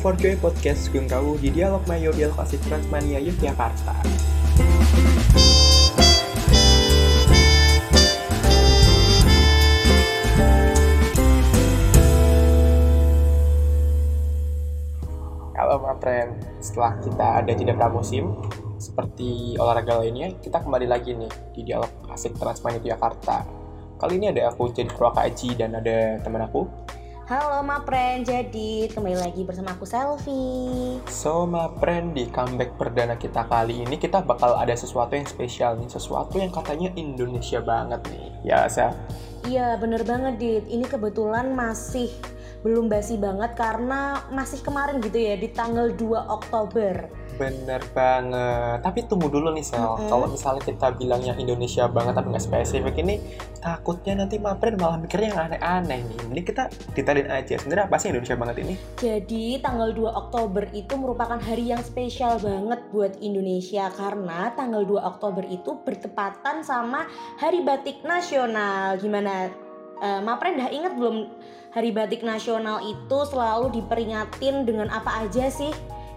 For Joy Podcast Gung Kau di Dialog Mayo Dialog Asik Transmania Yogyakarta. Halo my friend, setelah kita ada jeda pramusim, seperti olahraga lainnya, kita kembali lagi nih di Dialog Asik Transmania Yogyakarta. Kali ini ada aku jadi Purwaka Aji dan ada teman aku, Halo ma friend, jadi kembali lagi bersama aku Selfie. So, my friend, di comeback perdana kita kali ini kita bakal ada sesuatu yang spesial nih, sesuatu yang katanya Indonesia banget nih. Ya, Sel. Iya bener banget Dit, ini kebetulan masih belum basi banget karena masih kemarin gitu ya di tanggal 2 Oktober. Bener banget. Tapi tunggu dulu nih, Sel. Mm-mm. Kalau misalnya kita bilangnya Indonesia banget tapi nggak spesifik ini, takutnya nanti my friend malah mikirnya yang aneh-aneh nih. Mending kita detailin aja. Sebenarnya apa sih Indonesia banget ini? Jadi tanggal 2 Oktober itu merupakan hari yang spesial banget buat Indonesia karena tanggal 2 Oktober itu bertepatan sama Hari Batik Nasional. Gimana? Eh, Ma friend dah inget belum Hari Batik Nasional itu selalu diperingatin dengan apa aja sih?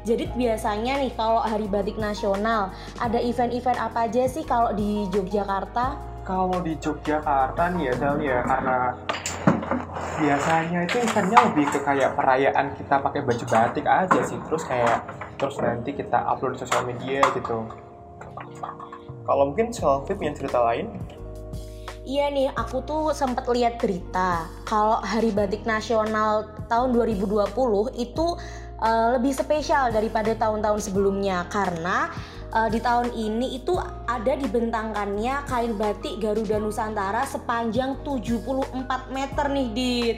Jadi biasanya nih kalau Hari Batik Nasional ada event-event apa aja sih kalau di Yogyakarta? Kalau di Yogyakarta nih ya, Sel, ya, karena biasanya itu eventnya lebih ke kayak perayaan kita pakai baju batik aja sih. Terus kayak terus nanti kita upload di sosial media gitu. Kalau mungkin selfie punya cerita lain? Iya nih, aku tuh sempet lihat berita kalau Hari Batik Nasional tahun 2020 itu eh, lebih spesial daripada tahun-tahun sebelumnya karena eh, di tahun ini itu ada dibentangkannya kain batik Garuda Nusantara sepanjang 74 meter nih, Dit.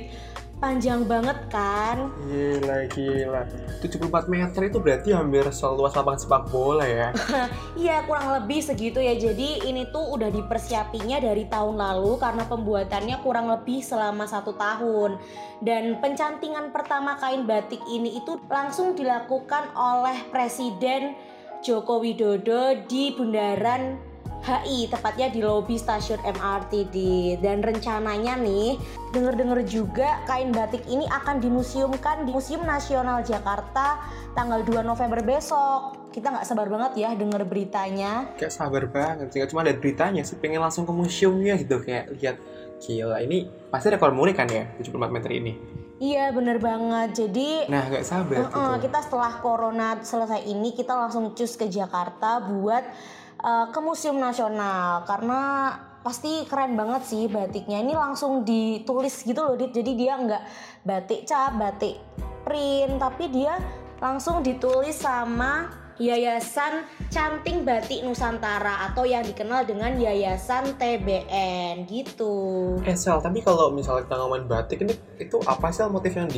Panjang banget kan? gila gila. 74 meter itu berarti hampir seluas lapangan sepak bola ya? Iya kurang lebih segitu ya. Jadi ini tuh udah dipersiapinya dari tahun lalu Karena pembuatannya kurang lebih selama satu tahun. Dan pencantingan pertama kain batik ini itu langsung dilakukan oleh Presiden Joko Widodo di Bundaran HI tepatnya di lobi stasiun MRT di dan rencananya nih denger-denger juga kain batik ini akan dimuseumkan di Museum Nasional Jakarta tanggal 2 November besok. Kita nggak sabar banget ya denger beritanya. Kayak sabar banget sih cuma ada beritanya sih pengen langsung ke museumnya gitu. Kayak lihat gila ini pasti rekor muri kan ya 74 meter ini? Iya bener banget. Jadi nah gak sabar Uh-uh, gitu. kita setelah corona selesai ini kita langsung cus ke Jakarta buat uh, ke Museum Nasional karena pasti keren banget sih batiknya ini langsung ditulis gitu loh Dit jadi dia nggak batik cap batik print tapi dia langsung ditulis sama Yayasan Canting Batik Nusantara atau yang dikenal dengan Yayasan TBN gitu. Eh Sel, tapi kalau misalnya kita ngomongin batik ini itu apa sih motif yang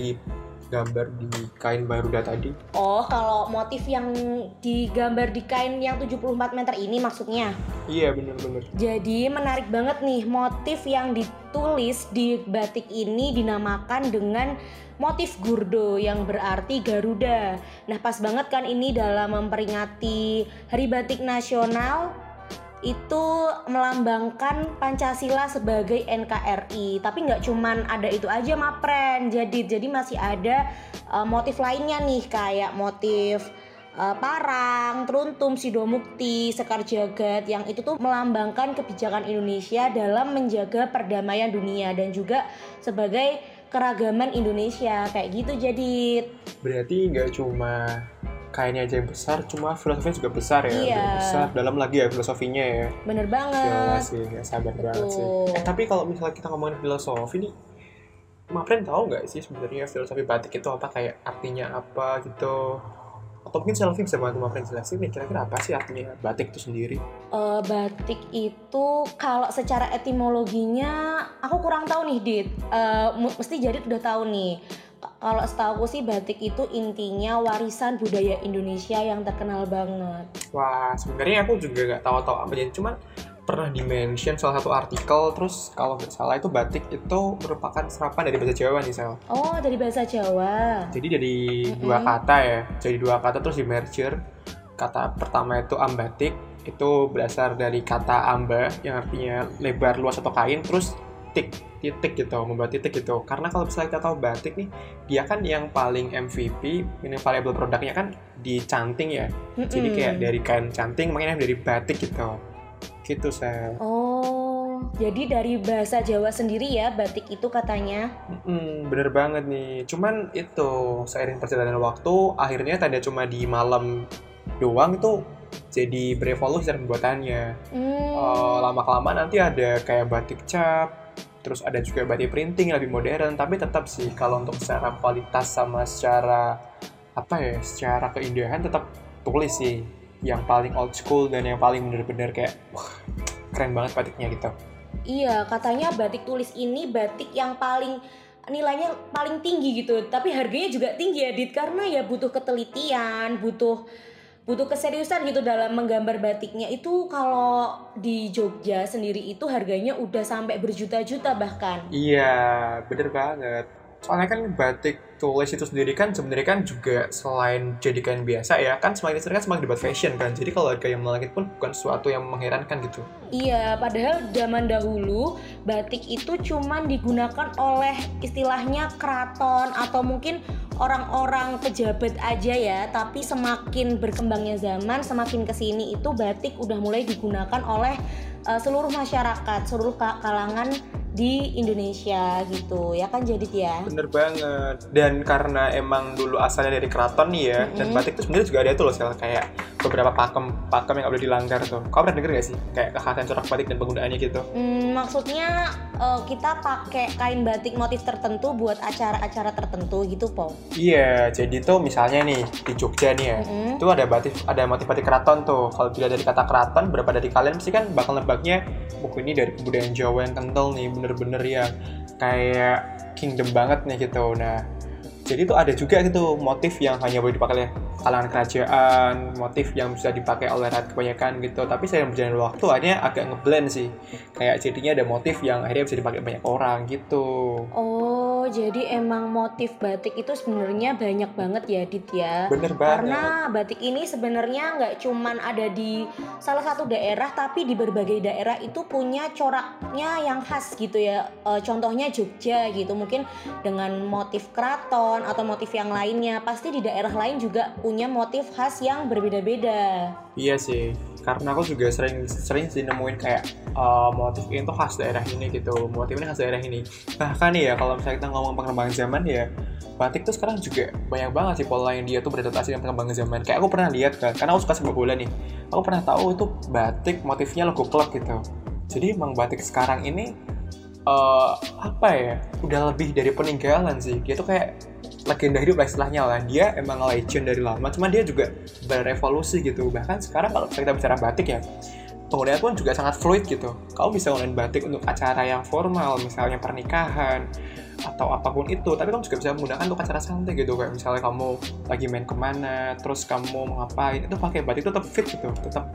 digambar di kain Baruda tadi? Oh, kalau motif yang digambar di kain yang 74 meter ini maksudnya. Iya bener-bener. Jadi menarik banget nih motif yang ditulis di batik ini dinamakan dengan motif gurdo yang berarti Garuda. Nah pas banget kan ini dalam memperingati Hari Batik Nasional itu melambangkan Pancasila sebagai NKRI. Tapi nggak cuman ada itu aja mapren. Jadi jadi masih ada uh, motif lainnya nih kayak motif uh, parang, teruntum, sidomukti, sekar jagat yang itu tuh melambangkan kebijakan Indonesia dalam menjaga perdamaian dunia dan juga sebagai keragaman Indonesia kayak gitu jadi Berarti nggak cuma kainnya aja yang besar, cuma filosofinya juga besar ya. Iya. Besar, dalam lagi ya filosofinya ya. bener Gila banget sih, nggak sabar banget sih. Betul. Eh tapi kalau misalnya kita ngomongin filosofi nih, Mapren tahu nggak sih sebenarnya filosofi batik itu apa kayak artinya apa gitu? Atau mungkin selfie bisa bantu Mapren jelasin nih kira-kira apa sih artinya batik itu sendiri? Eh, batik itu kalau secara etimologinya aku kurang tahu nih Dit Eh, mu- mesti jadi udah tahu nih kalau setahu sih batik itu intinya warisan budaya Indonesia yang terkenal banget Wah, sebenarnya aku juga nggak tahu-tahu apa jadi cuman pernah di-mention salah satu artikel terus kalau nggak salah itu batik itu merupakan serapan dari bahasa Jawa nih Sel. oh dari bahasa Jawa Jadi dari Mm-mm. dua kata ya, jadi dua kata terus di merger. Kata pertama itu ambatik, itu berasal dari kata amba yang artinya lebar luas atau kain, terus T titik gitu membuat titik gitu karena kalau misalnya kita tahu batik nih dia kan yang paling MVP ini valuable produknya kan di canting ya jadi Mm-mm. kayak dari kain canting makanya dari batik gitu gitu saya Oh, jadi dari bahasa Jawa sendiri ya batik itu katanya. Mm, bener banget nih. Cuman itu seiring perjalanan waktu, akhirnya tanda cuma di malam doang itu jadi berevolusi cara pembuatannya. Hmm. Eh, lama kelamaan nanti ada kayak batik cap, terus ada juga batik printing lebih modern. Tapi tetap sih kalau untuk secara kualitas sama secara apa ya, secara keindahan tetap tulis sih yang paling old school dan yang paling bener-bener kayak wah keren banget batiknya gitu. Iya, katanya batik tulis ini batik yang paling nilainya paling tinggi gitu. Tapi harganya juga tinggi ya, Dit, karena ya butuh ketelitian, butuh butuh keseriusan gitu dalam menggambar batiknya. Itu kalau di Jogja sendiri itu harganya udah sampai berjuta-juta bahkan. Iya, bener banget. Soalnya kan batik tulis itu sendiri kan sebenarnya kan juga selain jadi kain biasa ya, kan semakin sering kan semakin dibuat fashion kan. Jadi kalau harga yang melangit pun bukan sesuatu yang mengherankan gitu. Iya, padahal zaman dahulu batik itu cuman digunakan oleh istilahnya keraton atau mungkin orang-orang pejabat aja ya. Tapi semakin berkembangnya zaman, semakin ke sini itu batik udah mulai digunakan oleh eh, seluruh masyarakat, seluruh ka- kalangan di Indonesia gitu ya kan jadi ya. Bener banget. Dan karena emang dulu asalnya dari keraton nih ya, dan Mm-mm. batik itu sebenarnya juga ada tuh loh Sel, kayak beberapa pakem pakem yang boleh dilanggar tuh. Kau pernah denger gak sih? Kayak kekhasan corak batik dan penggunaannya gitu. Hmm, maksudnya eh, kita pakai kain batik motif tertentu buat acara-acara tertentu gitu, Po. Iya, jadi tuh misalnya nih di Jogja nih ya, Mm-mm. itu ada batik ada motif batik keraton tuh kalau dilihat dari kata keraton berapa dari kalian pasti kan bakal nebaknya buku ini dari kebudayaan Jawa yang kental nih bener-bener ya kayak kingdom banget nih gitu. Nah jadi tuh ada juga gitu motif yang hanya boleh dipakai oleh kalangan kerajaan motif yang bisa dipakai oleh rakyat kebanyakan gitu. Tapi saya berjalan waktu akhirnya agak ngeblend sih. Kayak jadinya ada motif yang akhirnya bisa dipakai banyak orang gitu. Oh, jadi emang motif batik itu sebenarnya banyak banget ya, Dit ya. bener banget Karena batik ini sebenarnya nggak cuman ada di salah satu daerah, tapi di berbagai daerah itu punya coraknya yang khas gitu ya. Eh, contohnya Jogja gitu, mungkin dengan motif keraton atau motif yang lainnya. Pasti di daerah lain juga punya motif khas yang berbeda-beda. Iya sih, karena aku juga sering sering sih nemuin kayak uh, motif ini tuh khas daerah ini gitu, motif ini khas daerah ini. Bahkan ya kalau misalnya kita ngomong perkembangan zaman ya, batik tuh sekarang juga banyak banget sih pola yang dia tuh beradaptasi dengan perkembangan zaman. Kayak aku pernah lihat kan, karena aku suka sepak bola nih, aku pernah tahu itu batik motifnya logo klub gitu. Jadi emang batik sekarang ini eh apa ya, udah lebih dari peninggalan sih. Dia tuh kayak legenda hidup lah istilahnya lah. Dia emang legend dari lama cuman dia juga berevolusi gitu. Bahkan sekarang kalau kita bicara batik ya penggunaan pun juga sangat fluid gitu. Kamu bisa nggunain batik untuk acara yang formal misalnya pernikahan atau apa pun itu. Tapi kamu juga bisa menggunakan untuk acara santai gitu. Kayak misalnya kamu lagi main ke mana terus kamu mau ngapain itu pakai batik tetap fit gitu. Tetap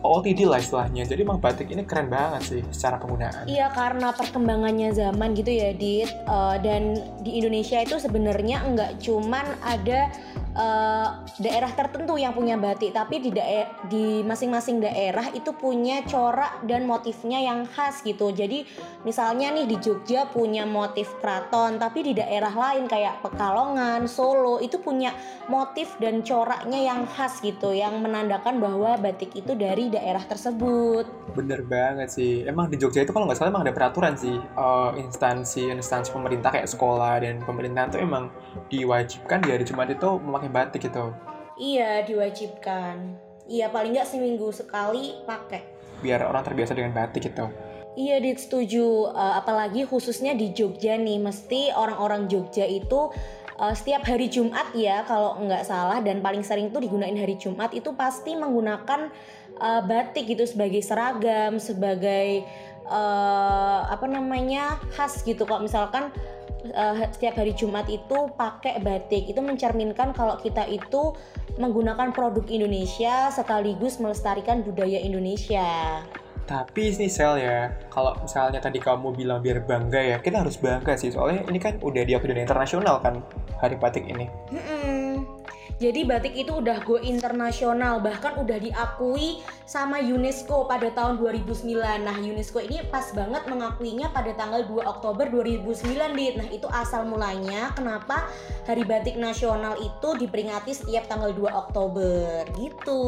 OOTD lah istilahnya. Jadi emang batik ini keren banget sih secara penggunaan. Iya karena perkembangannya zaman gitu ya Dit. Eh, dan di Indonesia itu sebenarnya nggak cuman ada eh, daerah tertentu yang punya batik. Tapi di dae- di masing-masing daerah itu punya corak dan motifnya yang khas gitu. Jadi misalnya nih di Jogja punya motif keraton tapi di daerah lain kayak Pekalongan Solo itu punya motif dan coraknya yang khas gitu yang menandakan bahwa batik itu dari daerah tersebut Bener banget sih. Emang di Jogja itu kalau nggak salah emang ada peraturan sih. Eh, instansi-instansi pemerintah kayak sekolah dan pemerintahan tuh emang diwajibkan di hari Jumat itu memakai batik gitu. Iya diwajibkan. Iya paling nggak seminggu sekali pakai. Biar orang terbiasa dengan batik gitu. Iya dit setuju. Eh, apalagi khususnya di Jogja nih, mesti orang-orang Jogja itu eh, setiap hari Jumat ya kalau nggak salah dan paling sering tuh digunain hari Jumat itu pasti menggunakan eh, batik gitu sebagai seragam, sebagai eh, apa namanya khas gitu. Kalau misalkan eh, setiap hari Jumat itu pakai batik itu mencerminkan kalau kita itu menggunakan produk Indonesia sekaligus melestarikan budaya Indonesia. Tapi nih Sel ya, kalau misalnya tadi kamu bilang biar bangga ya, kita harus bangga sih. Soalnya ini kan udah diakui dunia internasional kan, Hari Batik ini. Mm-mm. Jadi batik itu udah go internasional, bahkan udah diakui sama UNESCO pada tahun 2009. Nah, UNESCO ini pas banget mengakuinya pada tanggal 2 Oktober 2009, Dit. Nah, itu asal mulanya kenapa Hari Batik Nasional itu diperingati setiap tanggal 2 Oktober gitu.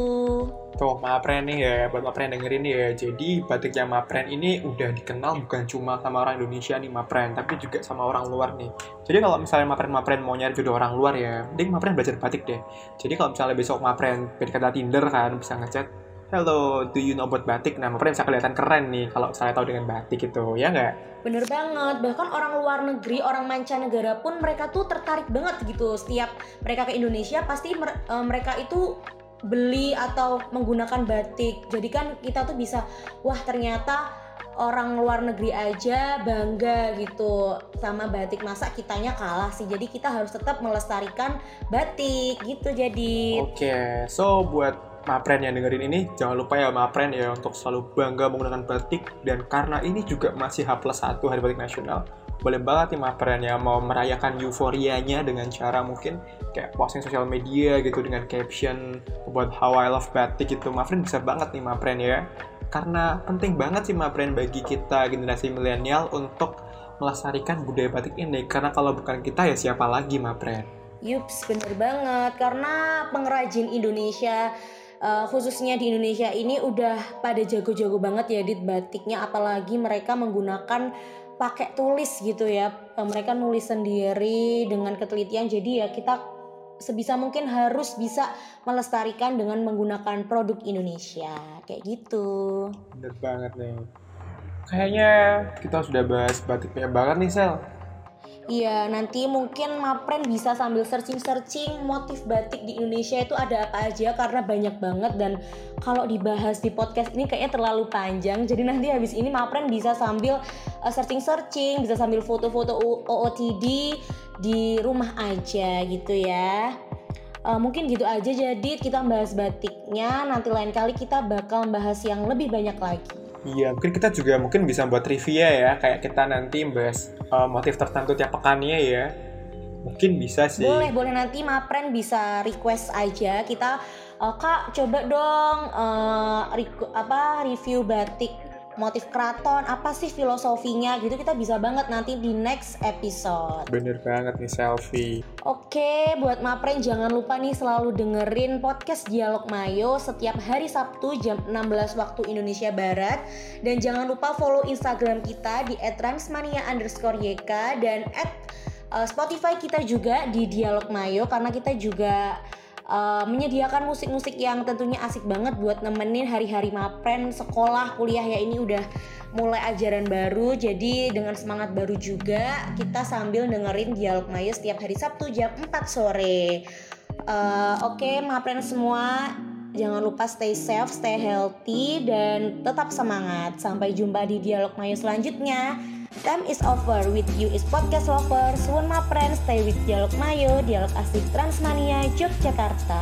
Tuh, Mapren nih ya, buat Mapren dengerin ya. Jadi batiknya Mapren ini udah dikenal bukan cuma sama orang Indonesia nih Mapren, tapi juga sama orang luar nih. Jadi kalau misalnya Mapren-Mapren mau nyari jodoh orang luar ya, mending Mapren belajar batik deh. Jadi kalau misalnya besok Mapren PDKT Tinder kan, bisa ngechat, Hello, do you know about batik? Nah, Mapren bisa kelihatan keren nih kalau misalnya tahu dengan batik itu, ya nggak? Bener banget, bahkan orang luar negeri, orang mancanegara pun mereka tuh tertarik banget gitu. Setiap mereka ke Indonesia pasti mer- eh, mereka itu beli atau menggunakan batik. Jadi kan kita tuh bisa, wah ternyata orang luar negeri aja bangga gitu sama batik masa kitanya kalah sih. Jadi kita harus tetap melestarikan batik gitu jadi. Oke, so buat Mapren yang dengerin ini, jangan lupa ya Mapren ya untuk selalu bangga menggunakan batik dan karena ini juga masih H plus 1 Hari Batik Nasional, boleh banget nih Mapren ya mau merayakan euforianya dengan cara mungkin kayak posting sosial media gitu dengan caption buat how I love batik gitu. Mapren bisa banget nih Mapren ya. Karena penting banget sih Mapren bagi kita generasi milenial untuk melestarikan budaya batik ini karena kalau bukan kita ya siapa lagi Mapren. Yups, bener banget. Karena pengrajin Indonesia, uh, khususnya di Indonesia ini udah pada jago-jago banget ya di batiknya. Apalagi mereka menggunakan pakai tulis gitu ya. Uh, Mereka nulis sendiri dengan ketelitian. Jadi ya kita sebisa mungkin harus bisa melestarikan dengan menggunakan produk Indonesia. Kayak gitu. Bener banget nih. Kayaknya kita sudah bahas batiknya banget nih Sel. Iya, nanti mungkin Mapren bisa sambil searching-searching motif batik di Indonesia itu ada apa aja karena banyak banget dan kalau dibahas di podcast ini kayaknya terlalu panjang. Jadi nanti habis ini Mapren bisa sambil uh, searching-searching, bisa sambil foto-foto OOTD di rumah aja gitu ya. Uh, mungkin gitu aja jadi kita bahas batiknya nanti lain kali kita bakal bahas yang lebih banyak lagi. Iya, mungkin kita juga mungkin bisa buat trivia ya, kayak kita nanti bahas uh, motif tertentu tiap pekannya ya. Mungkin bisa sih. Boleh, boleh nanti Mapren bisa request aja kita eh, Kak coba dong reku- apa review batik motif keraton apa sih filosofinya gitu kita bisa banget nanti di next episode. Bener banget nih selfie. Oke, buat Mapren jangan lupa nih selalu dengerin podcast Dialog Mayo setiap hari Sabtu jam 16 waktu Indonesia Barat dan jangan lupa follow Instagram kita di @transmania underscore YK dan at uh, Spotify kita juga di Dialog Mayo karena kita juga uh, menyediakan musik-musik yang tentunya asik banget buat nemenin hari-hari Mapren sekolah kuliah. Ya ini udah mulai ajaran baru jadi dengan semangat baru juga kita sambil dengerin dialog Mayo setiap hari Sabtu jam 4 sore. Eh, oke Mapren semua. Jangan lupa stay safe stay healthy dan tetap semangat. Sampai jumpa di dialog Mayo selanjutnya Time is over with you is podcast lovers Suwun Mapren stay with dialog Mayo dialog asik Transmania Yogyakarta